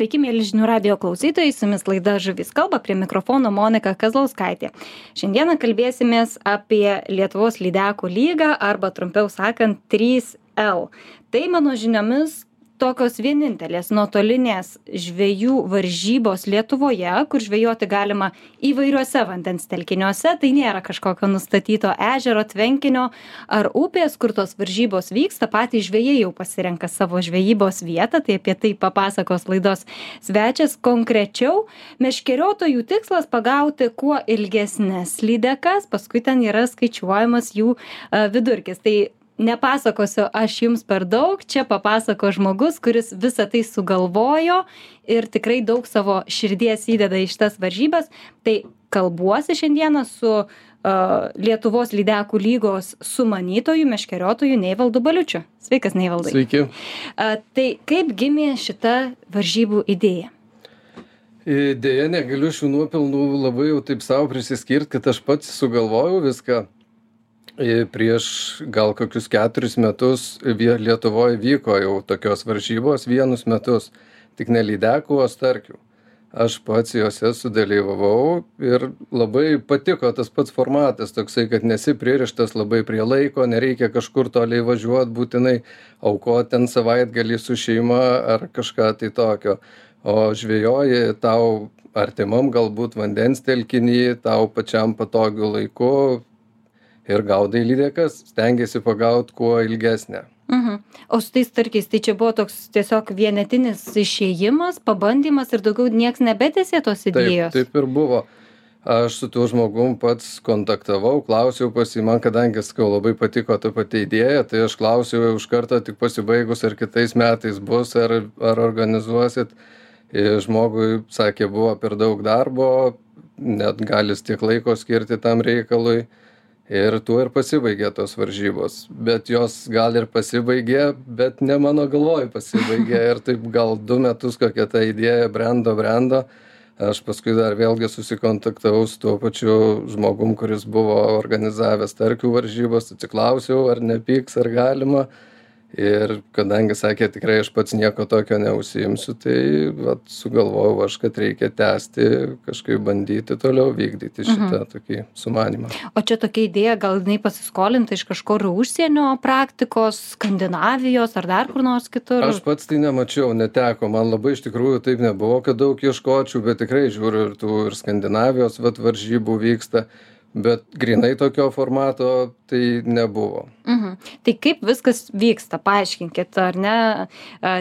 Sveiki, mėly žinių radio klausytojai, su jumis laida Žuvis kalba prie mikrofono Monika Kazlauskaitė. Šiandieną kalbėsimės apie Lietuvos lydekų lygą arba trumpiau sakant 3L. Tai mano žiniomis tokios vienintelės nuotolinės žvejų varžybos Lietuvoje, kur žvejoti galima įvairiuose vandens telkiniuose, tai nėra kažkokio nustatyto ežero, tvenkinio ar upės, kur tos varžybos vyksta, patys žvėjai jau pasirenka savo žvejybos vietą, tai apie tai papasakos laidos svečias konkrečiau. Meškeriotojų tikslas pagauti kuo ilgesnės lydekas, paskui ten yra skaičiuojamas jų vidurkis. Tai nepasakosiu aš jums per daug čia papasakos žmogus kuris visa tai sugalvojo ir tikrai daug savo širdies įdeda į šitas varžybas tai kalbuosi šiandieną su Lietuvos lydekų lygos sumanytoju, meškeriotoju Neivaldu Baliučiu. Sveikas, Neivaldai. Sveiki. Tai kaip gimė šita varžybų idėja? Dėja, negaliu šių nuopelnų labai jau taip savo prisiskirti, kad aš pats sugalvojau viską prieš gal kokius keturis metus lietuvoj vyko jau tokios varžybos vienus metus tik ne lydekų o starkių. Aš pats jose sudalyvavau ir labai patiko tas pats formatas toksai kad nesi pririštas labai prie laiko nereikia kažkur toliai važiuot būtinai aukot ten savaitgalį su šeima ar kažką tai tokio. O žvejoji tau artimam galbūt vandens telkiny tau pačiam patogiu laiku ir gaudai lydekas stengiesi pagaut kuo ilgesnę Mhm. O su tais starkiais, tai čia buvo toks tiesiog vienetinis išėjimas, pabandymas ir daugiau nieks nebetėsė tos idėjos. Taip, taip ir buvo. Aš su tuo žmogum pats kontaktavau, klausiau pas jį, man kadangi skau labai patiko ta pati idėja, tai aš klausiau iš karto tik pasibaigus, ar kitais metais bus, ar, ar organizuosit. Ir žmogui sakė, buvo per daug darbo, net galis tiek laiko skirti tam reikalui ir tuo ir pasibaigė tos varžybos. Bet jos gal ir pasibaigė bet ne mano galvoj pasibaigė. Ir taip gal du metus kokia ta idėja brendo brendo. Aš paskui dar vėlgi susikontaktavau su tuo pačiu žmogum kuris buvo organizavęs starkių varžybas. Atsiklausiau ar nepyks ar galima ir kadangi sakė tikrai aš pats nieko tokio neužsiimsiu tai vat sugalvojau aš kad reikia tęsti kažkaip bandyti toliau vykdyti šitą tokį sumanymą. O čia tokia idėja, gal jinai pasiskolinta iš kažkur užsienio praktikos, Skandinavijos ar dar kur nors kitur? aš pats tai nemačiau neteko. Man labai iš tikrųjų taip nebuvo kad daug ieškočiau bet tikrai žiūriu ir tų ir skandinavijos vat varžybų vyksta bet grynai tokio formato tai nebuvo Mhm. Tai kaip viskas vyksta, paaiškinkit, ar ne,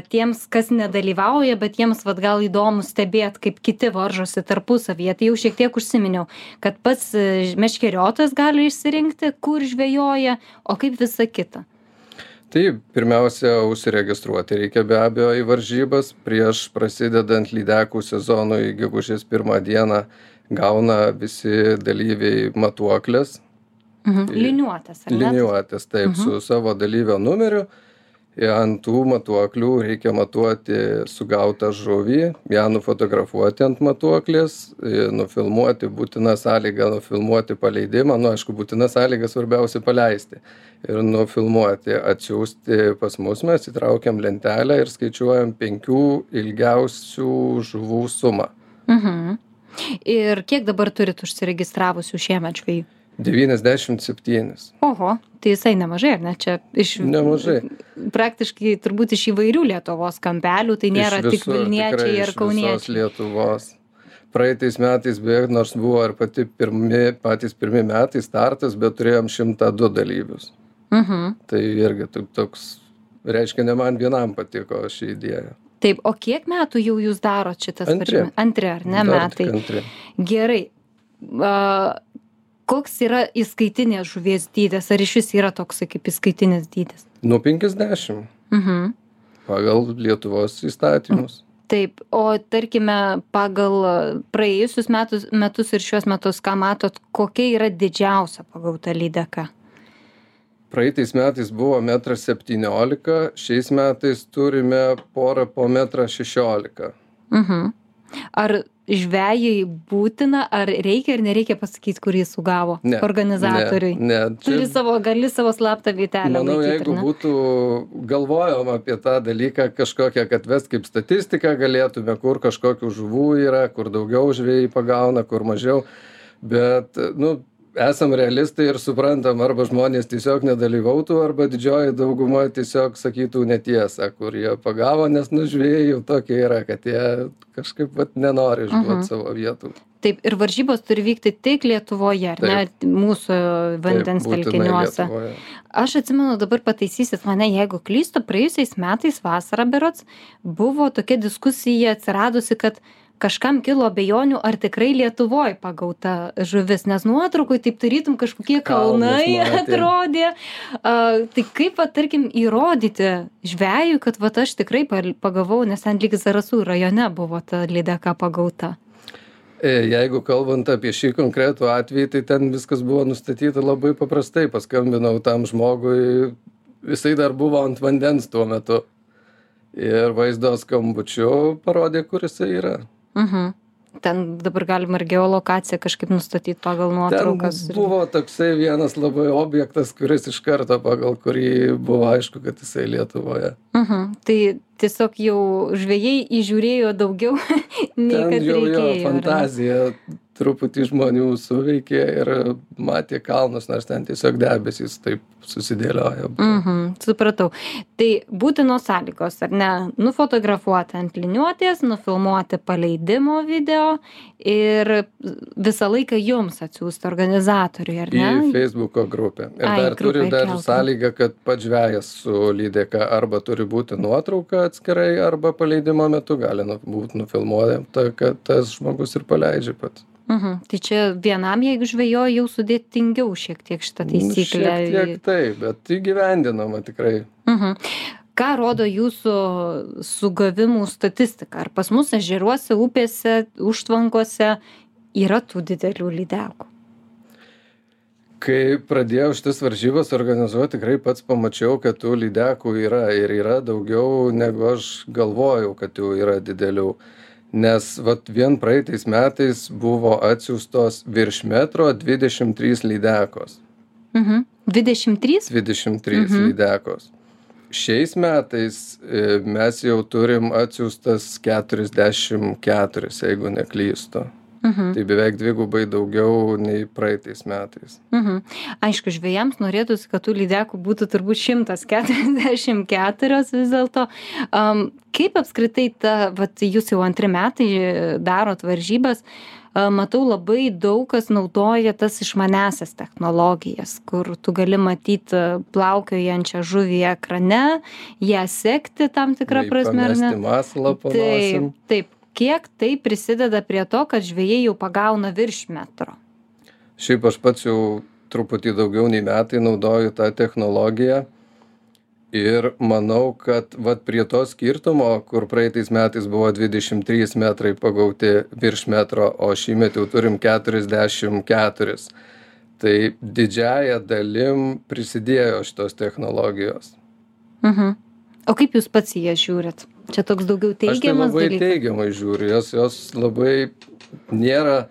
tiems, kas nedalyvauja, bet jiems vad gal įdomu stebėti, kaip kiti varžosi tarpusavyje. Tai jau šiek tiek užsiminiau, kad pats e, meškeriotojas gali išsirinkti, kur žvejoja, o kaip visa kita. tai pirmiausia užsiregistruoti reikia be abejo į varžybas prieš prasidedant lydekų sezonui gegužės pirmą dieną gauna visi dalyviai matuokles Mhm. Liniuotas, ar ne? liniuotes taip su savo dalyvio numeriu ir ant tų matuoklių reikia matuoti sugautą žuvį ją nufotografuoti ant matuoklės nufilmuoti būtina sąlyga nufilmuoti paleidimą nu aišku būtina sąlyga svarbiausia paleisti ir nufilmuoti atsiųsti pas mus mes įtraukiam lentelę ir skaičiuojam penkių ilgiausių žuvų sumą Mhm. Ir kiek dabar turit užsiregistravusių šiemet žvėjų? devyniasdešimt septynis Oho, tai visai nemažai, ar ne? Čia iš... Nemažai. Praktiškai turbūt iš įvairių Lietuvos kampelių, tai nėra Iš tik Vilniečiai ir iš Kauniečiai. Lietuvos. Praeitais metais beje, nors buvo ir pati pirmi, patys pirmi metai startas, bet turėjom 102 dalyvius. Mhm. Tai irgi toks, reiškia, ne man vienam patiko ši idėja. Taip, o kiek metų jau jūs darot šitas Antri. varžybas? Antri, ar ne Dar metai? antri. Gerai. A, koks yra įskaitinės žuvies dydis? Ar iš vis yra toks kaip įskaitinis dydis? Nuo 50 Mhm. pagal Lietuvos įstatymus. Taip, o tarkime, pagal praėjusius metus, metus ir šiuos metus, ką matot, kokia yra didžiausia pagauta lydeka? Praeitais metais buvo 1,17 m, šiais metais turime porą po 1,16 m. Mhm. Ar žvejui būtina, ar reikia ir nereikia pasakyti, kurį sugavo Ne, organizatoriui? Ne, ne. Turi savo, gali savo slaptą vietelę. Manau, laikyti, jeigu būtų galvojama apie tą dalyką kažkokią, kad vest kaip statistiką galėtume, kur kažkokių žuvų yra, kur daugiau žvėjai pagauna, kur mažiau. Bet, nu, esam realistai ir suprantam, arba žmonės tiesiog nedalyvautų, arba didžioji dauguma tiesiog sakytų netiesą, kur jie pagavo, nes nu žvėjai jau tokie yra, kad jie kažkaip vat, nenori išduoti Mhm. savo vietų. Taip, ir varžybos turi vykti tik Lietuvoje, ar ne mūsų vandens telkiniuose. Aš atsimenu, dabar pataisysit mane, jeigu klystu, praėjusiais metais vasarą berots buvo tokia diskusija atsiradusi, kad kažkam kilo abejonių, ar tikrai Lietuvoje pagauta žuvis, nes nuotraukui taip tarytum kažkokie Kalnus kalnai matėm. atrodė. A, tai kaip, va, tarkim, įrodyti žvėjui, kad va, aš tikrai pagavau, nes ten lyg Zarasų rajone buvo ta lydeka pagauta. E, Jeigu kalbant apie šį konkretų atvejį, tai ten viskas buvo nustatyta labai paprastai. Paskambinau tam žmogui, jisai dar buvo ant vandens tuo metu. Ir vaizdo skambučiu parodė, kur jisai yra. Mhm. Ten dabar galima ir geolokaciją kažkaip nustatyti pagal Ten nuotraukas. ir- buvo toksai vienas labai objektas, kuris iš karto pagal kurį buvo aišku, kad jisai Lietuvoje. Mhm. Tai tiesiog jau žvėjai įžiūrėjo daugiau, nei Ten kad jau jo reikėjo. ar ne? fantazija truputį žmonių suveikė ir matė kalnus, nors ten tiesiog debesys taip susidėliojo. Mhm, supratau. Tai būtinos sąlygos, ar ne? Nufotografuoti ant liniuotės, nufilmuoti paleidimo video ir visą laiką jums atsiųsti organizatoriui, ar į ne? Facebooko grupę. Ir Ai, dar turi grupę dar įkeltum. sąlygą, kad pats žvėjas su lydeka arba turi būti nuotrauka atskirai, arba paleidimo metu gali nu- būti nufilmuota, kad tas žmogus ir paleidžia pats. Mhm. Tai čia vienam, jeigu žvėjoja, jau sudėtingiau šiek tiek šitą Nu, taisyklę. Šiek tiek taip, bet įgyvendinama tikrai. Mhm. Ką rodo jūsų sugavimų statistika? Ar pas mus ežeruose, upėse, užtvankose yra tų didelių lydekų? Kai pradėjau šitas varžybas organizuoti, tikrai pats pamačiau, kad tų lydekų yra ir yra daugiau, negu aš galvojau, kad jų yra didelių. Nes vat vien praeitais metais buvo atsiųstos virš metro 23 lydekos. Mhm. 23? 23 Mhm. lydekos. Šiais metais e, mes jau turim atsiųstas 44, jeigu neklystu. Mhm. Tai beveik dvigubai daugiau nei praeitais metais. Mhm. Aišku, žvėjams norėtųsi, kad tų lydekų būtų turbūt 144 vis dėlto. Um, kaip apskritai ta, vat, jūs jau antri metai darot varžybas, matau labai daug kas naudoja tas išmanesias technologijas, kur tu gali matyti plaukiojančią žuvį ekrane, ją sekti tam tikrą Bei prasme. Taip, taip. Kiek tai prisideda prie to, kad žvėjai jau pagauna virš metro? Šiaip aš pats jau truputį daugiau nei metai naudoju tą technologiją. Ir manau, kad vat prie to skirtumo, kur praeitais metais buvo 23 metrai pagauti virš metro, o šįmet jau turim 44. Tai didžiaja dalim prisidėjo šitos technologijos. Mhm. O kaip jūs pats į jas žiūrit? Čia toks daugiau Aš tai teigiamas labai dalykas. teigiamai žiūriu, jos, jos labai nėra.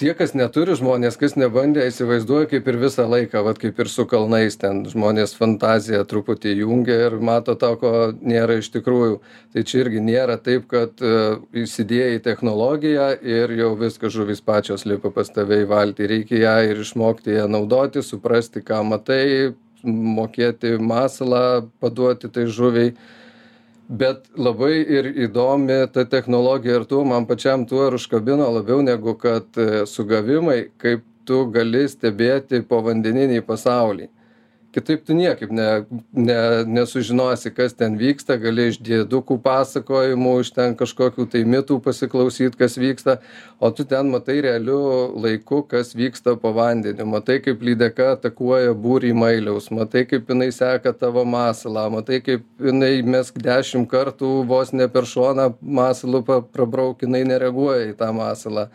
Tie, kas neturi žmonės, kas nebandė, įsivaizduoja kaip ir visą laiką, vat kaip ir su kalnais, ten žmonės fantaziją truputį jungia ir mato to, ko nėra iš tikrųjų. Tai čia irgi nėra taip, kad uh, įsidėjai technologiją ir jau viskas žuvis pačios lipa pas tave į valtį. Reikia ją ir išmokti ją naudoti, suprasti, ką matai, mokėti masalą, paduoti tai žuviai bet labai ir įdomi ta technologija ir tuo man pačiam tuo ir užkabino labiau negu kad e, sugavimai, kaip tu gali stebėti povandeninį pasaulį. Kitaip tu niekaip ne, ne, nesužinosi, kas ten vyksta, gali iš dėdukų pasakojimų, iš ten kažkokių tai mitų pasiklausyti, kas vyksta, o tu ten matai realiu laiku, kas vyksta po vandeniu, matai, kaip lydeka atakuoja būrį mailiaus, matai, kaip jinai seka tavo masalą, matai, kaip jinai mesk dešimt kartų vos ne per šoną masalų pa- prabrauk, jinai nereaguoja į tą masalą.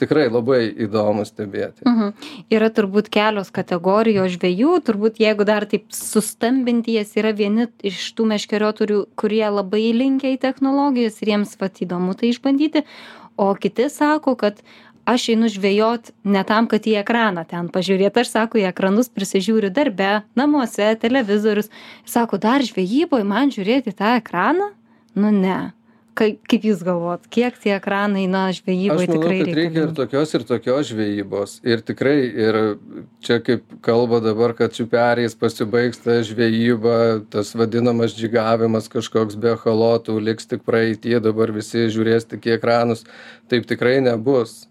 Tikrai labai įdomu stebėti. Mhm. Yra turbūt kelios kategorijos žvėjų, turbūt jeigu dar taip sustambinti jas yra vieni iš tų meškeriotojų kurie labai linkę į technologijas ir jiems vat įdomu tai išbandyti. O kiti sako kad aš einu žvejot ne tam kad į ekraną ten pažiūrėt. Aš sako į ekranus prisižiūriu darbe namuose televizorius. Sako dar žvejyboj man žiūrėt į tą ekraną? Nu ne kai kaip jūs galvojat kiek tie ekranai na žvejyboj tikrai reikia ir reikalingi tokios ir tokios žvejybos. Ir tikrai ir čia kaip kalba dabar kad čiuperiais pasibaigs ta žvejyba tas vadinamas džigavimas kažkoks be echalotų liks tik praeity dabar visi žiūrės tik į ekranus. Taip tikrai nebus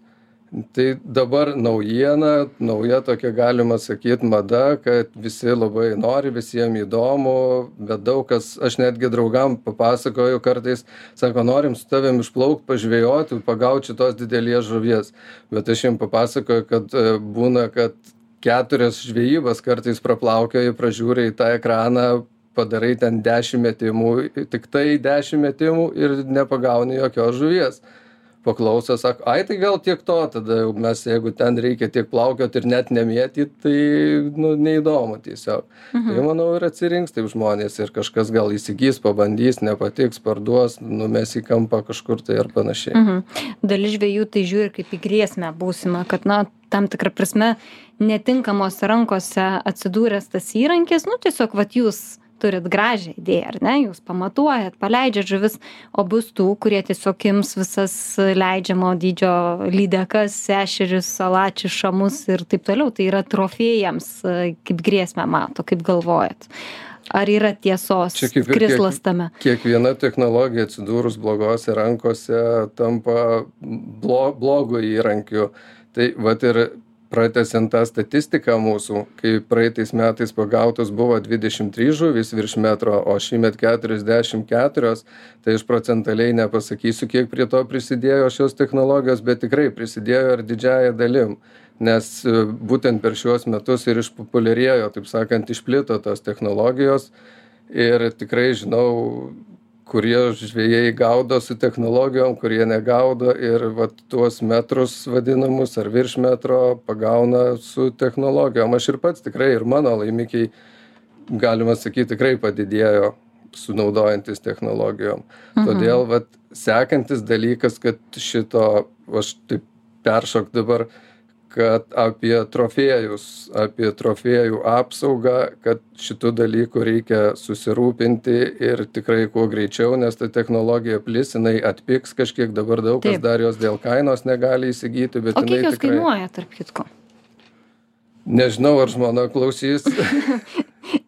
tai dabar naujiena nauja tokia galima sakyt mada kad visi labai nori visiem įdomu bet daug kas aš netgi draugam papasakoju kartais sako norim su tavim išplaukt pažvejot pagaut šitos didelės žuvies. Bet aš jiem papasakoju kad e, būna kad keturias žvejybas kartais praplaukioji pražiūri į tą ekraną padarai ten dešim metimų tiktai dešim metimų ir nepagauni jokios žuvies paklauso sako ai tai gal tiek to tada jau mes jeigu ten reikia tiek plaukiot ir net nemėtyt tai nu neįdomu tiesiog. Tai manau ir atsirinks taip žmonės ir kažkas gal įsigys pabandys nepatiks parduos numes į kampą kažkur tai ar panašiai. Mhm. Dalis žvėjų tai žiūri kaip į grėsmę būsimą, kad, na, tam tikrą prasme netinkamos rankose atsidūręs tas įrankis, nu, tiesiog, va, jūs turit gražią idėją, ar ne, jūs pamatuojat, paleidžiat žuvis, o bus tų, kurie tiesiog ims visas leidžiamo dydžio lydekas, ešerius, salačius, šamus ir taip toliau. Tai yra trofėjams e, kaip grėsmę mato, kaip galvojat. Ar yra tiesos Čia kaip krislas kiek- tame? kiekviena technologija atsidūrus blogose rankose tampa blo blogu įrankiu tai vat ir pratęsiant tą statistiką mūsų kai praeitais metais pagautos buvo dvidešim trys žuvys virš metro o šįmet keturiasdešim keturios tai aš procentaliai nepasakysiu kiek prie to prisidėjo šios technologijos bet tikrai prisidėjo ir didžiąja dalim nes e, būtent per šiuos metus ir išpopuliarėjo taip sakant išplito tos technologijos. Ir tikrai žinau kurie žvejai gaudo su technologijom kurie negaudo ir vat tuos metrus vadinamus ar virš metro pagauna su technologijom. Aš ir pats tikrai ir mano laimikiai galima sakyt tikrai padidėjo su naudojantis technologijom todėl vat sekantis dalykas kad šito aš taip peršokt dabar kad apie trofėjus apie trofėjų apsaugą kad šitu dalyku reikia susirūpinti ir tikrai kuo greičiau nes ta technologija plis jinai atpigs kažkiek dabar daug kas Taip. dar jos dėl kainos negali įsigyti bet O kiek jinai jos tikrai kainuoja, tarp kitko? nežinau ar žmona klausys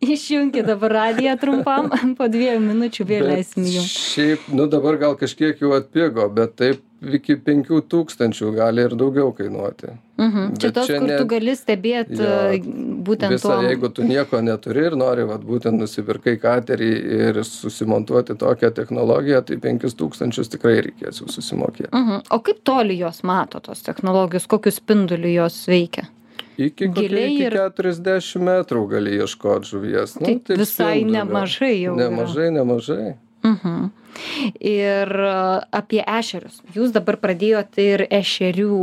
Išjungkite dabar radiją trumpam, po dviejų minučių vėl Bet leisim jums. Šiaip, nu dabar gal kažkiek jau atpigo, bet taip iki 5000 gali ir daugiau kainuoti. Mhm. Čia tos, čia kur ne- tu gali stebėti Jo, būtent Visa, to. jeigu tu nieko neturi ir nori, vat, būtent nusipirkai katerį ir susimontuoti tokią technologiją, tai 5000 tikrai reikės jau susimokėti. Mhm. O kaip toli jos mato tos technologijos, kokius spindulius jos veikia? Iki, kokie, iki ir- 40 metrų gali ieškoti žuvies. Nu, Tai visai spinduliu. nemažai jau yra. Nemažai, nemažai. Mhm. Ir a, apie ešerius. Jūs dabar pradėjote ir ešerių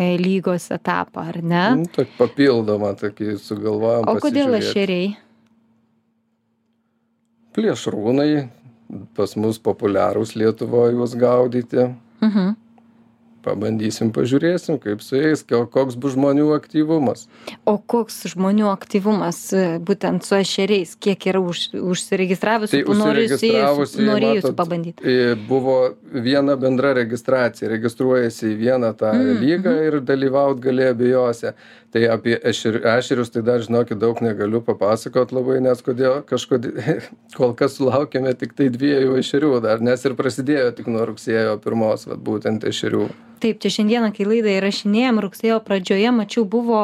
e, lygos etapą, ar ne? Nu, tokį papildomą tokį sugalvojom. O kodėl ešeriai? Plėšrūnai pas mus populiarūs Lietuvoje juos gaudyti. Mhm. Pabandysim, pažiūrėsim, kaip su jais, ko- koks bus žmonių aktyvumas. O koks žmonių aktyvumas e, būtent su ešeriais? Kiek yra už, užsiregistravusių, Tai norėjusių matot, pabandyti? E, Buvo viena bendra registracija, registruojasi į vieną tą Mm, lygą ir dalyvaut gali abiejose. Tai apie ešer- ešerius tai dar žinokit daug negaliu papasakot labai, nes kodėl kažkodėl kol kas sulaukėme tik tai dviejų ešerių dar, nes ir prasidėjo tik nuo rugsėjo pirmos, vat, būtent ešerių. Taip, čia šiandieną, kai laidą įrašinėjom, rugsėjo pradžioje, mačiau, buvo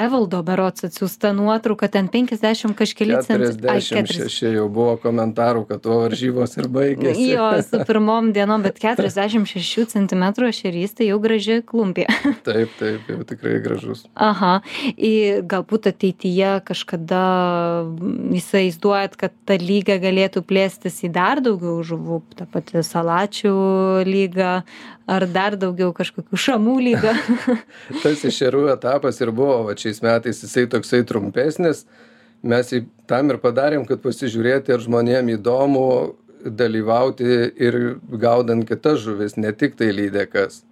Evaldo berots atsiųsta nuotrauka, ten 50 kažkeli centai. 46 jau buvo komentarų, kad to varžybos ir baigėsi. Jo, su pirmom dienom, bet 46 cm šerys, tai jau graži klumpė. Taip, taip, jau tikrai gražus. Aha, ir galbūt ateityje kažkada įsivaizduojat, kad ta lyga galėtų plėstis į dar daugiau žuvų, ta pati salačių lyga, ar dar daugiau kažkokių šamų lyga. tas ešerių etapas ir buvo, va šiais metais jisai toksai trumpesnis, mes jį tam ir padarėm, kad pasižiūrėti, ar žmonėm įdomu dalyvauti ir gaudant kitas žuvis, ne tik tai lydekas.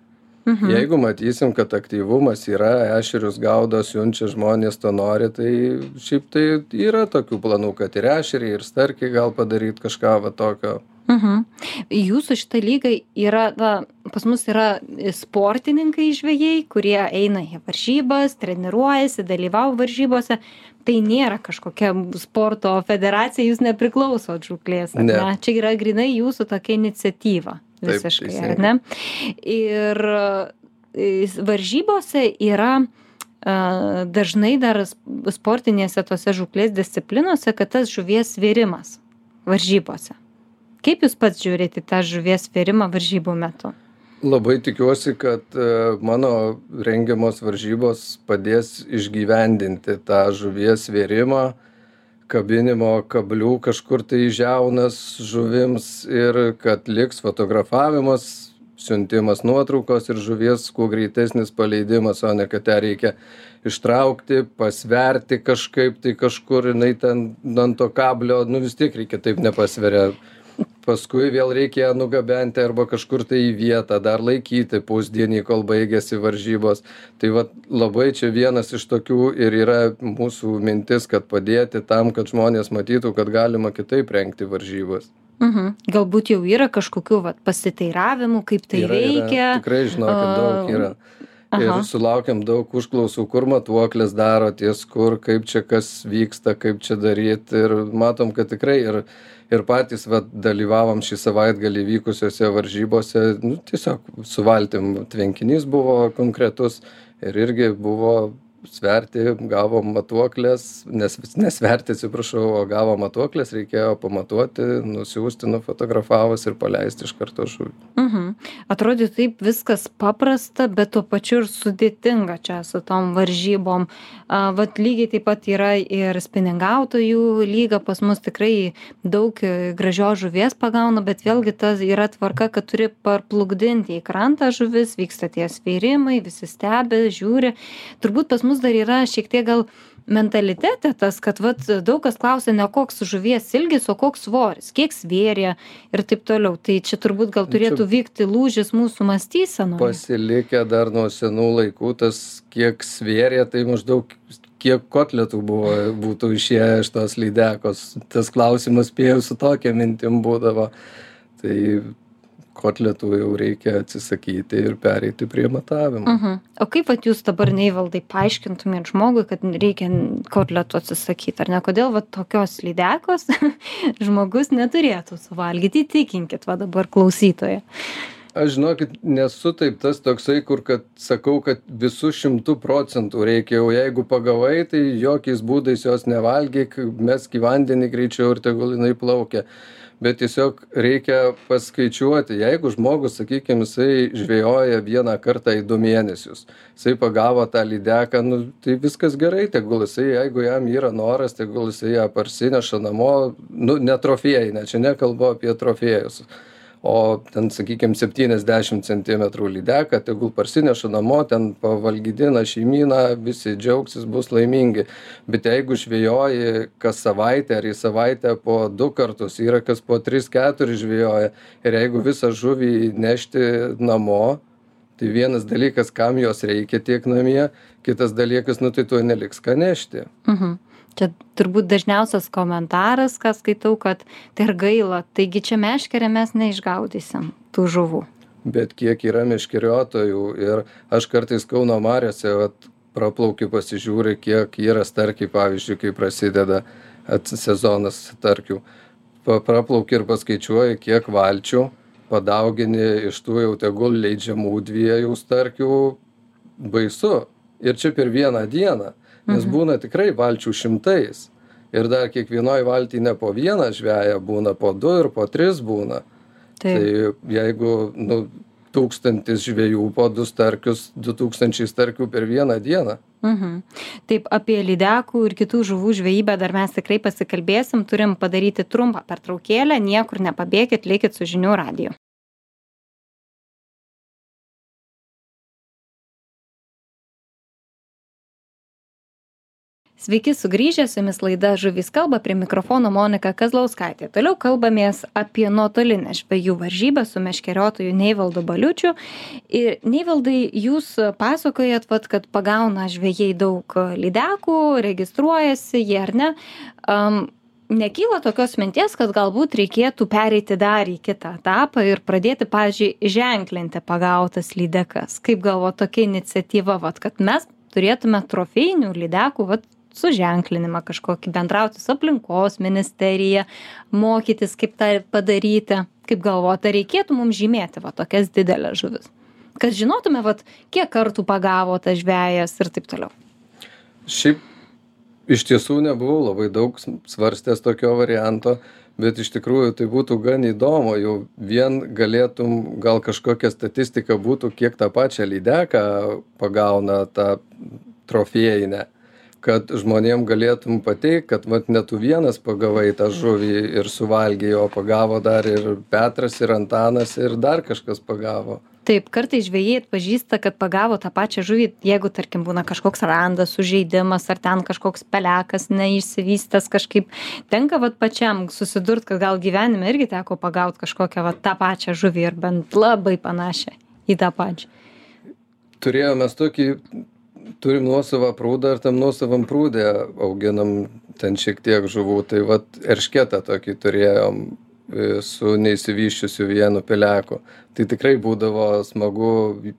Mhm. Jeigu matysim, kad aktyvumas yra, ešerius gaudo, siunčia žmonės to nori, tai šiaip tai yra tokių planų, kad ir ešeriai, ir starkiai gal padaryti kažką va tokio. Mhm. Jūsų šitą lygą yra, na, pas mus yra sportininkai žvėjai, kurie eina į varžybas, treniruojasi, dalyvauja varžybose. Tai nėra kažkokia sporto federacija, jūs nepriklausot žuklės. Ne. ne. Čia yra grinai jūsų tokia iniciatyva visiškai, Taip, ar ne? Ir e, varžybose yra dažnai dar sportinėse tose žuklės disciplinose, kad tas žuvies svėrimas varžybose. Kaip Jūs pats žiūrite tą žuvies svėrimą varžybų metu? Labai tikiuosi, kad e, mano rengiamos varžybos padės išgyvendinti tą žuvies svėrimą, kabinimo kablių kažkur tai žiaunas žuvims ir kad liks fotografavimas siuntimas nuotraukos ir žuvies kuo greitesnis paleidimas o ne kad ją reikia ištraukti pasverti kažkaip tai kažkur jinai ten ant to kablio nu vis tiek reikia taip nepasveria paskui vėl reikia ją nugabenti arba kažkur tai į vietą dar laikyti pusdienį kol baigiasi varžybos tai vat labai čia vienas iš tokių ir yra mūsų mintis kad padėti tam kad žmonės matytų kad galima kitaip rengti varžybas Mhm. Galbūt jau yra kažkokių vat, pasiteiravimų, kaip tai yra, veikia. Yra. Tikrai žinokit, daug yra. Aha. Ir sulaukiam daug užklausų, kur matuoklės daro, ties kur, kaip čia kas vyksta, kaip čia daryti. Ir matom, kad tikrai ir ir patys vat dalyvavom šį savaitgalį vykusiose varžybose. Nu tiesiog su valtim tvenkinys buvo konkretus ir irgi buvo sverti gavom matuokles nes ne sverti atsiprašau o gavom matuokles reikėjo pamatuoti nusiųsti nufotografavus ir paleisti iš karto žuvį. Mhm. Atrodytų taip viskas paprasta bet tuo pačiu ir sudėtinga čia su tom varžybom. A vat lygiai taip pat yra ir spiningautojų lyga pas mus tikrai daug gražios žuvies pagauna bet vėlgi ta yra tvarka kad turi parplukdinti į krantą žuvis vyksta tie svėrimai visi stebi žiūri. Turbūt pas mus dar yra šiek tiek gal mentalitete tas kad vat daug kas klausia ne koks žuvies ilgis o koks svoris kiek svėrė ir taip toliau. Tai čia turbūt gal turėtų vykti lūžis mūsų mąstysenoj. Pasilikę dar nuo senų laikų tas kiek svėrė tai maždaug kiek kotletų buvo būtų išėję iš tos lydekos. Tas klausimas spėju su tokia mintim būdavo. Tai kotletų jau reikia atsisakyti ir pereiti prie matavimo. Uh -huh. O kaip vat, jūs dabar neįvaldai paaiškintumėt žmogui, kad reikia kotletų atsisakyti, ar ne? Kodėl vat, tokios lydekos žmogus neturėtų suvalgyti? Įtikinkit va dabar klausytoje. Aš žinokit, nesu taip tas toksai, kur kad sakau, kad visų šimtų procentų reikia, o jeigu pagavai, tai jokiais būdais jos nevalgyk, mes į vandenį greičiau ir tegul jinai plaukia bet tiesiog reikia paskaičiuoti. Jeigu žmogus sakykim jisai žvejoja vieną kartą į du mėnesius jisai pagavo tą lydeką nu tai viskas gerai tegul jisai jeigu jam yra noras tegul jisai ją parsineša namo nu ne trofėjinę čia nekalbu apie trofėjus o ten sakykim septyniasdešim centimetrų lydeką tegul parsineša namo ten pavalgydina šeimyną visi džiaugsis bus laimingi. Bet jeigu žvejoji kas savaitę ar į savaitę po du kartus yra kas po tris keturis žvejoja ir jeigu visą žuvį nešti namo tai vienas dalykas kam jos reikia tiek namie kitas dalykas nu tai tuoj neliks ką nešti. Mhm čia turbūt dažniausias komentaras ką skaitau kad tai ir gaila taigi čia meškere mes neišgaudysim tų žuvų. Bet kiek yra meškeriotojų ir aš kartais kauno mariose vat praplaukiu pasižiūri kiek yra starkiai pavyzdžiui kai prasideda sezonas starkių. Pa praplauki ir paskaičiuoji kiek valčių padaugini iš tų jau tegul leidžiamų dviejų starkių. Baisu. Ir čia per vieną dieną nes mhm. būna tikrai valčių šimtais ir dar kiekvienoj valty ne po vieną žveją būna po du ir po tris būna tai jeigu nu tūkstantis žvejų po du starkius du tūkstančiai starkių per vieną dieną Mhm. Taip, apie lydekų ir kitų žuvų žvejybę dar mes tikrai pasikalbėsim, turim padaryti trumpą pertraukėlę, niekur nepabėgit, likit su žinių radiju. Sveiki sugrįžę, su jumis laida Žuvis kalba, prie mikrofono Monika Kazlauskaitė. Toliau kalbamės apie nuotolinę žvejų varžybą su meškeriotoju Neivaldu Baliučiu. Ir Neivaldai, jūs pasakojat, vat, kad pagauna žvėjai daug lydekų, registruojasi jie ar ne. Um, nekyla tokios minties, kad galbūt reikėtų pereiti dar į kitą etapą ir pradėti, pavyzdžiui, ženklinti pagautas lydekas. Kaip galvo tokia iniciatyva, vat, kad mes turėtume trofėjinių lydekų, vat, suženklinimą kažkokį, bendrauti su aplinkos ministerija, mokytis, kaip tą padaryti. Kaip galvota, reikėtų mums žymėti va tokias didelės žuvis. Kad žinotume, va, kiek kartų pagavo tas žvėjas ir taip toliau. Šiaip iš tiesų nebuvau labai daug svarstęs tokio varianto, bet iš tikrųjų tai būtų gan įdomu, jau vien galėtum, gal kažkokia statistika būtų, kiek tą pačią lydeką pagauna tą trofėjinę kad žmonėm galėtum pateikt kad vat ne tu vienas pagavai tą žuvį ir suvalgei o pagavo dar ir petras ir antanas ir dar kažkas pagavo Taip, kartais žvėjai atpažįsta, kad pagavo tą pačią žuvį, jeigu, tarkim, būna kažkoks randas, sužeidimas, ar ten kažkoks pelekas neišsivystęs kažkaip. Tenka vat pačiam susidurt, kad gal gyvenime irgi teko pagauti kažkokią vat tą pačią žuvį ir bent labai panašią į tą pačią. Turėjome tokį turim nuosavą prūdą ir tam nuosavam prūde auginam ten šiek tiek žuvų. Tai vat eršketą tokį turėjom e, su neišsivysčiusiu vienu peleku. Tai tikrai būdavo smagu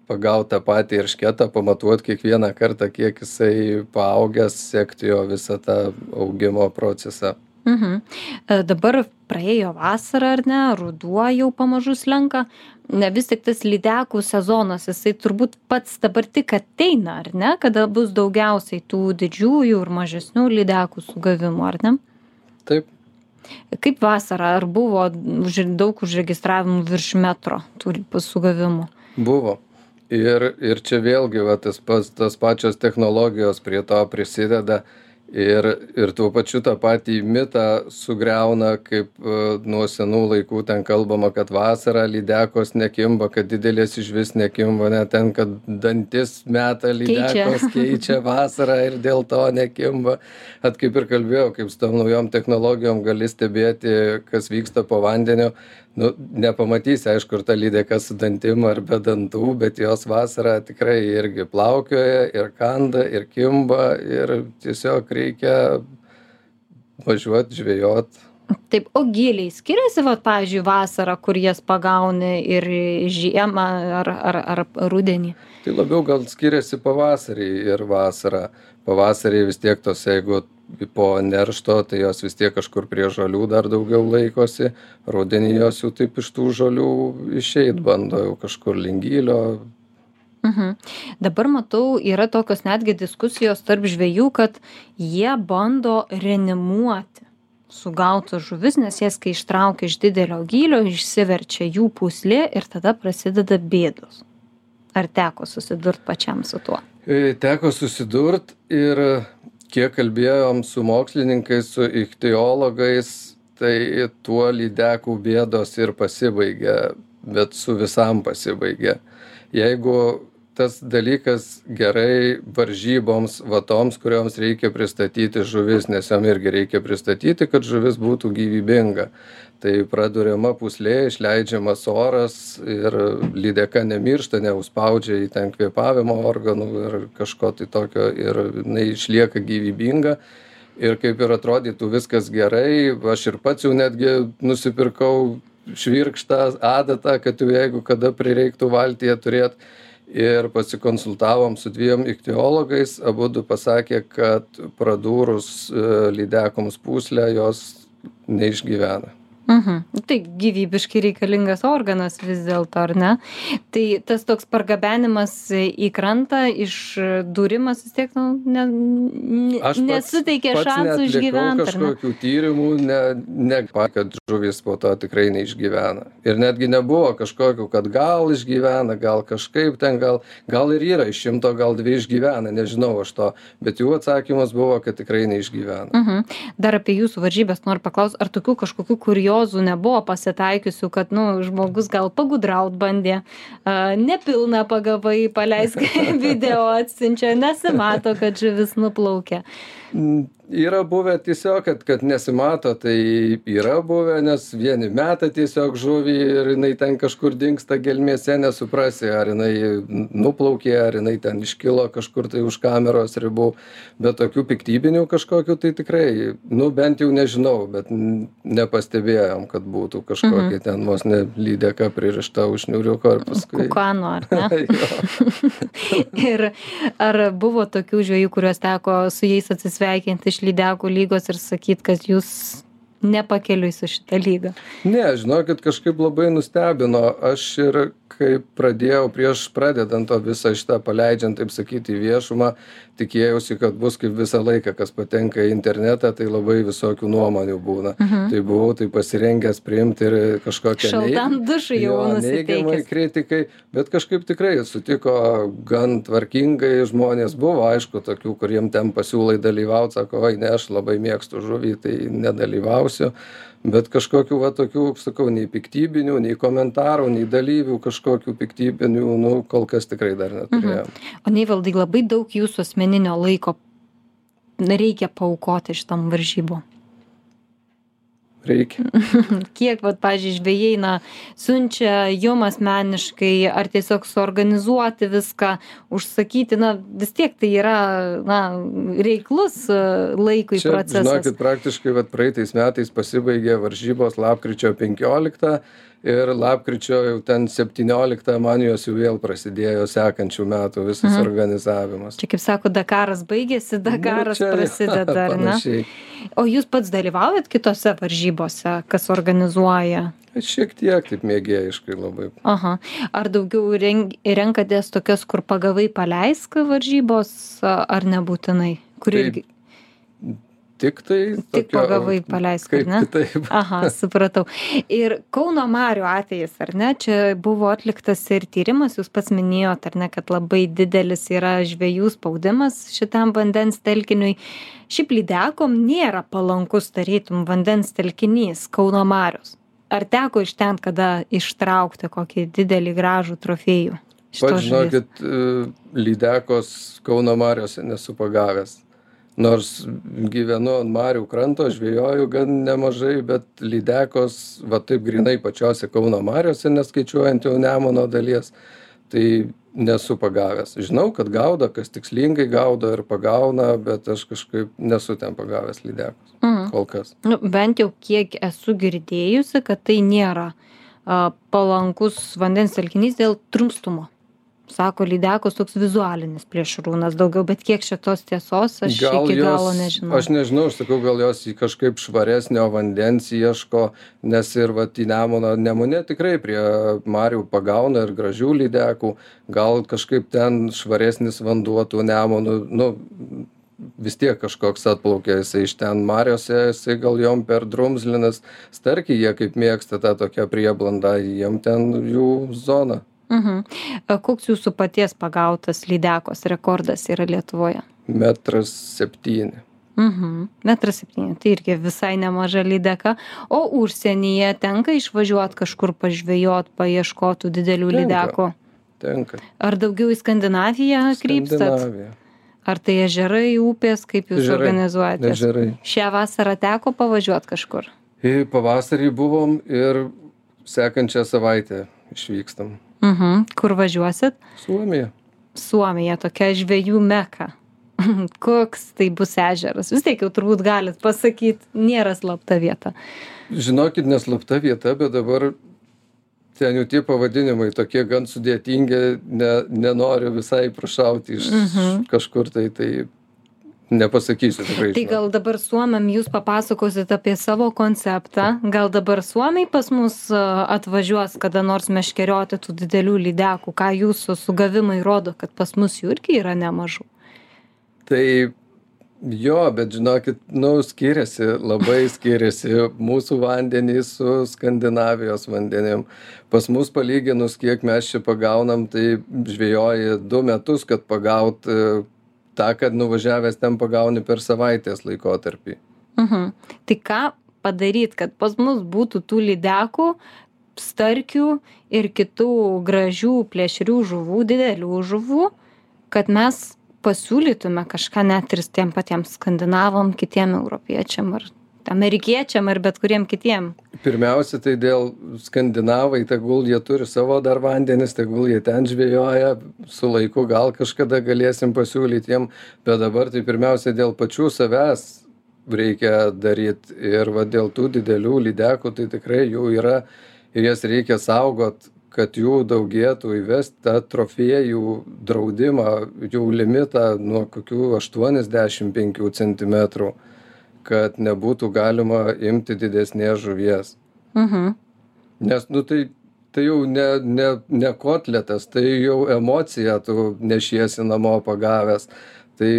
pagaut tą patį eršketą pamatuot kiekvieną kartą kiek jisai paaugęs sekt jo visą tą augimo procesą Mhm. Dabar praėjo vasara, ar ne, ruduo jau pamažu slenka, ne vis tik tas lydekų sezonas, jisai turbūt pats dabar tik ateina, ar ne, kada bus daugiausiai tų didžiųjų ir mažesnių lydekų sugavimų, ar ne? Taip. Kaip vasara, ar buvo daug užregistravimų virš metro tų sugavimų? Buvo. Ir, ir čia vėlgi va, tas, pas, tas pačios technologijos prie to prisideda. Uh, ir ir tuo pačiu tą patį mitą sugriauna kaip e, nuo senų laikų ten kalbama kad vasarą lydekos nekimba kad didelės išvis nekimba net ten kad dantis meta lydekos keičia vasarą ir dėl to nekimba. Vat kaip ir kalbėjau kaip su tom naujom technologijom gali stebėti kas vyksta po vandeniu nu nepamatysi aišku ar ta lydeka su dantim ar be dantų bet jos vasarą tikrai irgi plaukioja ir kanda ir kimba ir tiesiog reikia važiuot žvejot Taip, o giliai skiriasi, va, pavyzdžiui, vasarą, kur jas pagauni ir žiemą ar, ar, ar rudenį? Tai labiau gal skiriasi pavasarį ir vasarą. Pavasarį vis tiek tos, jeigu po neršto tai jos vis tiek kažkur prie žolių dar daugiau laikosi rudenį jos jau taip iš tų žolių išeit bando jau kažkur link gylio Mhm. Dabar matau, yra tokios netgi diskusijos tarp žvėjų, kad jie bando reanimuoti sugautas žuvis, nes jas, kai ištraukia iš didelio gylio, išsiverčia jų puslė ir tada prasideda bėdos. Ar teko susidurt pačiam su tuo? E, teko susidurt ir kiek kalbėjom su mokslininkais su ichtiologais tai tuo lydekų bėdos ir pasibaigia bet su visam pasibaigia jeigu tas dalykas gerai varžyboms va toms kurioms reikia pristatyti žuvis nes jom irgi reikia pristatyti kad žuvis būtų gyvybinga tai praduriama pūslė išleidžiamas oras ir lydeka nemiršta neužspaudžia į ten kvėpavimo organų ir kažko tai tokio ir jinai išlieka gyvybinga. Ir kaip ir atrodytų viskas gerai aš ir pats jau netgi nusipirkau švirkštą adatą kad jau jeigu kada prireiktų valtyje turėt. Ir pasikonsultavom su dviem ichtiologais abudu pasakė kad pradūrus e, lydekoms pūslę jos neišgyvena Mhm. Tai gyvybiškai reikalingas organas vis dėlto, ar ne? Tai tas toks pargabenimas į krantą, išdūrimas vis tiek nu, ne, ne, pats, nesuteikia šansų išgyventi. Kažkokių tyrimų, ne, ne, kad žuvis po to tikrai neišgyvena. Ir netgi nebuvo kažkokių, kad gal išgyvena, gal kažkaip ten, gal, gal ir yra iš šimto, gal dvi išgyvena, nežinau aš to, bet jų atsakymas buvo, kad tikrai neišgyvena. Mhm. Dar apie jūsų varžybės noriu paklausti, ar tokių kažkokių kurio kuriozų nebuvo pasitaikiusių, kad, nu, žmogus gal pagudraut bandė, nepilną pagavai, paleisk video atsiunčia, nesimato, kad žuvis nuplaukė. Yra buvę tiesiog, kad, kad nesimato, tai yra buvę, nes vieni meta tiesiog žuvį ir jinai ten kažkur dinksta gelmėse, nesuprasi, ar jinai nuplaukė, ar jinai ten iškilo kažkur tai už kameros ribų, bet tokių piktybinių kažkokių tai tikrai, nu bent jau nežinau, bet nepastebėjom, kad būtų kažkokia mhm. ten vos nelydėka pririšta už niuriuko ir paskui. Kukano, ar ne? ir ar buvo tokių žvėjų, kuriuos teko su jais atsisveikinti iš lydekų lygos ir sakyt, kad jūs nepakeliui su šita lyga? Ne, žinokit, kažkaip labai nustebino. Aš ir kai pradėjau prieš pradedant o visą šitą paleidžiant taip sakyti į viešumą tikėjausi kad bus kaip visą laiką kas patenka į internetą tai labai visokių nuomonių būna. Mhm. tai buvau tai pasirengęs priimt ir kažkokią Šaltam dušui jau neigiamai kritikai bet kažkaip tikrai sutiko gan tvarkingai žmonės. Buvo aišku tokių kuriem ten pasiūlai dalyvaut sako oi ne aš labai mėgstu žuvį tai nedalyvausiu bet kažkokių va tokių sakau nei piktybinių nei komentarų nei dalyvių kažkokių piktybinių nu kol kas tikrai dar neturėjom O neivaldai labai daug jūsų asmeninio laiko reikia paukoti šitam varžybom. Reikia Kiek, vad, pažiūrėjau, žvėjai, na, siunčia jum asmeniškai, ar tiesiog suorganizuoti viską, užsakyti, na, vis tiek tai yra, na, reiklus e, laikui čia procesas. žinokit praktiškai vat praeitais metais pasibaigė varžybos lapkričio penkioliktą ir lapkričio jau ten septynioliktą man jos jau vėl prasidėjo sekančių metų visas Mhm. organizavimas Čia, kaip sako, Dakaras baigėsi, Dakaras Nu, čia prasideda, ar ne? O jūs pats dalyvaujat kitose varžybose, kas organizuoja? šiek tiek taip mėgėjiškai labai Aha. Ar daugiau renkatės tokias, kur pagavai paleisk varžybos, ar nebūtinai? Kur Taip, irgi... tik tai Tik tokio- pagavai paleisk, kaip ne? kitaip Aha, supratau. Ir Kauno Marių atvejis, ar ne? Čia buvo atliktas ir tyrimas, jūs pats minėjot, ar ne, kad labai didelis yra žvėjų spaudimas šitam vandens telkiniui. Šiaip lydekom nėra palankus, tarytum, vandens telkinys Kauno Marius. Ar teko iš ten kada ištraukti kokį didelį gražų trofėjų? pats žinokit e, lydekos kauno mariose nesu pagavęs nors gyvenu ant marių kranto žvejoju gan nemažai bet lydekos va taip grynai pačiose kauno mariose neskaičiuojant jau nemuno dalies tai nesu pagavęs žinau kad gaudo kas tikslingai gaudo ir pagauna bet aš kažkaip nesu ten pagavęs lydekos Mhm. kol kas Nu, bent jau kiek esu girdėjusi, kad tai nėra a, palankus vandens telkinys dėl trumstumo. Sako, lydekos toks vizualinis plėšrūnas daugiau, bet kiek šitos tiesos aš iki galo nežinau. aš nežinau aš sakau gal jos į kažkaip švaresnio vandens ieško nes ir vat į nemuną nemune tikrai prie marių pagauna ir gražių lydekų. Gal kažkaip ten švaresnis vanduo tų nemunų nu vis tiek kažkoks atplaukia jisai iš ten mariose jisai gal jom per drumzlinas. Starkiai jie kaip mėgsta tą tokią prieblandą jiem ten jų zona Mhm. A, Koks jūsų paties pagautas lydekos rekordas yra Lietuvoje? metras septyni Mhm. Metras septyni, tai irgi visai nemaža lydeka. O užsienyje tenka išvažiuoti kažkur pažvėjot, paieškotų didelių Tenka. lydekų. tenka Ar daugiau į Skandinaviją krypstat? Ar tai ežerai, upės, kaip jūs Ežerai, organizuojate? ežerai Šią vasarą teko pavažiuoti kažkur. į pavasarį buvom ir sekančią savaitę išvykstam Mhm. Kur važiuosit? suomija Suomija, tokia žvėjų meka. Koks tai bus ežeras? Vis tiek jau turbūt galit pasakyti, nėra slapta vieta. žinokit neslapta vieta bet dabar ten jau tie pavadinimai tokie gan sudėtingi ne nenoriu visai prašauti iš Mhm. kažkur tai tai nepasakysiu tikrai Tai gal dabar suomiam jūs papasakosit apie savo konceptą. Gal dabar suomiai pas mus atvažiuos kada nors meškerioti tų didelių lydekų. Ką jūsų sugavimai rodo, kad pas mus jų irgi yra nemažų. tai jo bet žinokit nu skiriasi labai skiriasi mūsų vandenys su skandinavijos vandenim pas mus palyginus kiek mes čia pagaunam tai žvejoji du metus kad pagaut e, tą kad nuvažiavęs ten pagauni per savaitės laikotarpį Mhm. Tai ką padaryt kad pas mus būtų tų lydekų starkių ir kitų gražių plėšrių žuvų didelių žuvų kad mes pasiūlytume kažką net ir tiem patiem skandinavam kitiem europiečiam ar amerikiečiam ar bet kuriem kitiem. Pirmiausia tai dėl skandinavai tegul jie turi savo dar vandenis tegul jie ten žvejoja su laiku gal kažkada galėsim pasiūlyt jiem bet dabar tai pirmiausia dėl pačių savęs reikia daryt. Ir va dėl tų didelių lydekų tai tikrai jų yra ir jas reikia saugot kad jų daugėtų įvest tą trofėjų draudimą jų limitą nuo kokių aštuoniasdešim penkių centimetrų kad nebūtų galima imti didesnės žuvies. Mhm. Nes, nu tai, tai jau ne, ne, ne kotletas, tai jau emocija tu nešiesi namo pagavęs. Tai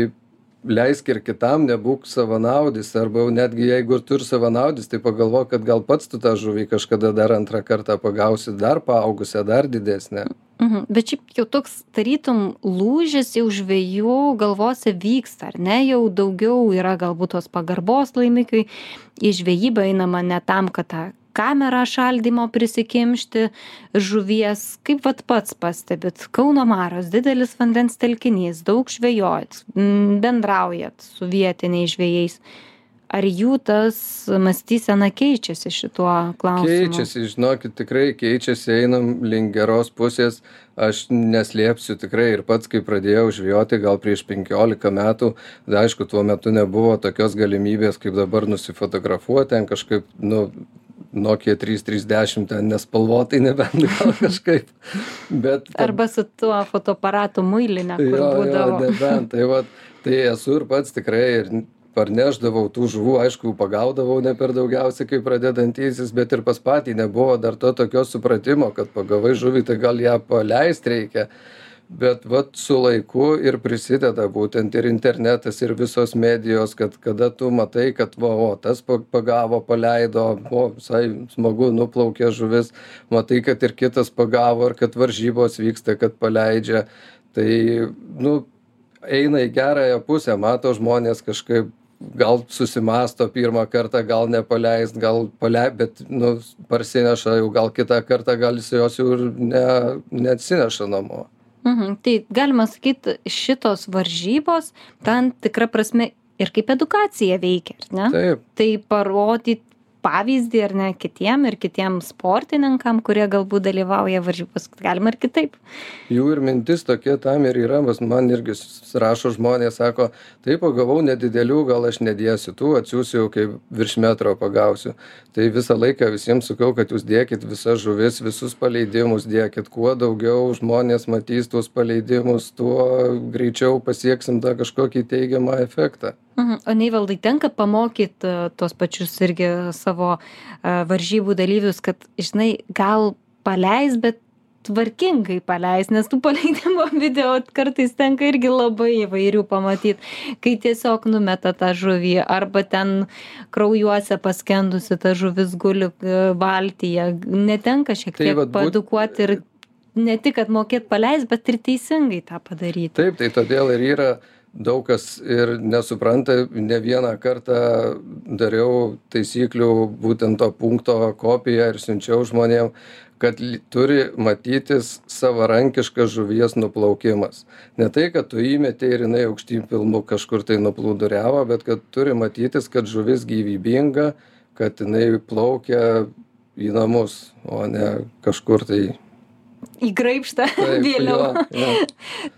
leisk ir kitam, nebūk savanaudis, arba netgi jeigu tu ir savanaudis, tai pagalvok, kad gal pats tu tą žuvį kažkada dar antrą kartą pagausi, dar paaugusią, dar didesnę. Mhm. Bet šiaip jau toks tarytum lūžis jau žvėjų galvose vyksta, ar ne? Jau daugiau yra galbūt tos pagarbos laimikiai, į žvėjybą einama ne tam, kad tą kamerą šaldymo prisikimšti žuvies. Kaip vat pats pastebit, Kauno Maros didelis vandens telkinys, daug žvėjojat, bendraujat su vietiniais žvėjais ar jų tas mąstysena keičiasi šituo klausimu Keičiasi, žinokit, tikrai keičiasi, einam link geros pusės. Aš neslėpsiu tikrai ir pats, kai pradėjau žvejoti gal prieš 15 metų, tai aišku, tuo metu nebuvo tokios galimybės, kaip dabar nusifotografuoti, ten kažkaip, nu, Nokia 330 ten nespalvotai, nebent gal kažkaip. Bet, Arba su tuo fotoaparatu muilinė, kur jo, būdavo. Jo, nebent, tai, va, tai esu ir pats tikrai ir parnešdavau tų žuvų aišku pagaudavau ne per daugiausia kaip pradedantysis bet ir pas patį nebuvo dar to tokio supratimo kad pagavai žuvį tai gal ją paleist reikia bet vat su laiku ir prisideda būtent ir internetas ir visos medijos kad kada tu matai kad va o tas pagavo paleido o visai smagu nuplaukė žuvis matai kad ir kitas pagavo ir kad varžybos vyksta kad paleidžia. Tai nu eina į gerąją pusę mato žmonės kažkaip gal susimąsto pirmą kartą gal nepaleist gal palei bet nu parsineša jau gal kitą kartą gal jis jos jau ir ne neatsineša namo mhm. Tai galima sakyt šitos varžybos tam tikra prasme ir kaip edukacija veikia ar ne? Tai parodyt pavyzdį ar ne kitiem ir kitiem sportininkam kurie galbūt dalyvauja varžybose galima ir kitaip. Jų ir mintis tokia tam ir yra mas man irgi rašo žmonės sako tai pagavau nedidelių gal aš nedėsiu tų atsiųsiu kai virš metro pagausiu. Tai visą laiką visiems sakau kad jūs dėkit visas žuvis visus paleidimus dėkit kuo daugiau žmonės matys tuos paleidimus tuo greičiau pasieksim tą kažkokį teigiamą efektą. Mhm. O neivaldai tenka pamokyt e, tuos pačius irgi savo e, varžybų dalyvius kad žinai gal paleist bet tvarkingai paleist nes tų paleidimo video kartais tenka irgi labai įvairių pamatyt kai tiesiog numeta tą žuvį arba ten kraujuose paskendusi ta žuvis guli e, valtyje. Netenka šiek tai tiek vat būt- paedukuot ir ne tik kad mokėt paleist bet ir teisingai tą padaryt. Taip tai todėl ir yra daug kas ir nesupranta ne vieną kartą dariau taisyklių būtent to punkto kopiją ir siunčiau žmonėm kad turi matytis savarankiškas žuvies nuplaukimas. Ne tai kad tu įmetei ir jinai aukštyn pilvu kažkur tai nuplūduriavo bet kad turi matytis kad žuvis gyvybinga kad jinai plaukia į namus o ne kažkur tai į graibštą taip vėliau jo, jo.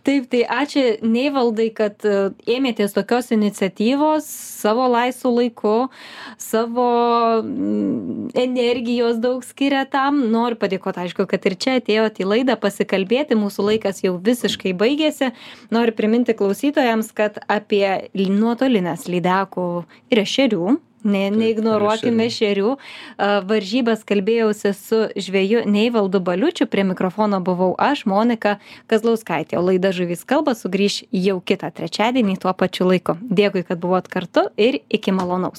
Taip, tai ačiū Neivaldai, kad e, ėmėtės tokios iniciatyvos savo laisvų laiku, savo mm, energijos daug skiria tam. Noriu padėkoti, aišku, kad ir čia atėjote į laidą pasikalbėti, mūsų laikas jau visiškai baigėsi. Noriu priminti klausytojams, kad apie nuotolinės lydekų ir ešerių Ne, neignoruokime šerių. Varžybas kalbėjausi su žvėju Neivaldu Baliučiu, prie mikrofono buvau aš, Monika Kazlauskaitė, o laida Žuvys kalba sugrįž jau kitą trečiadienį tuo pačiu laiku. Dėkui, kad buvot kartu ir iki malonaus.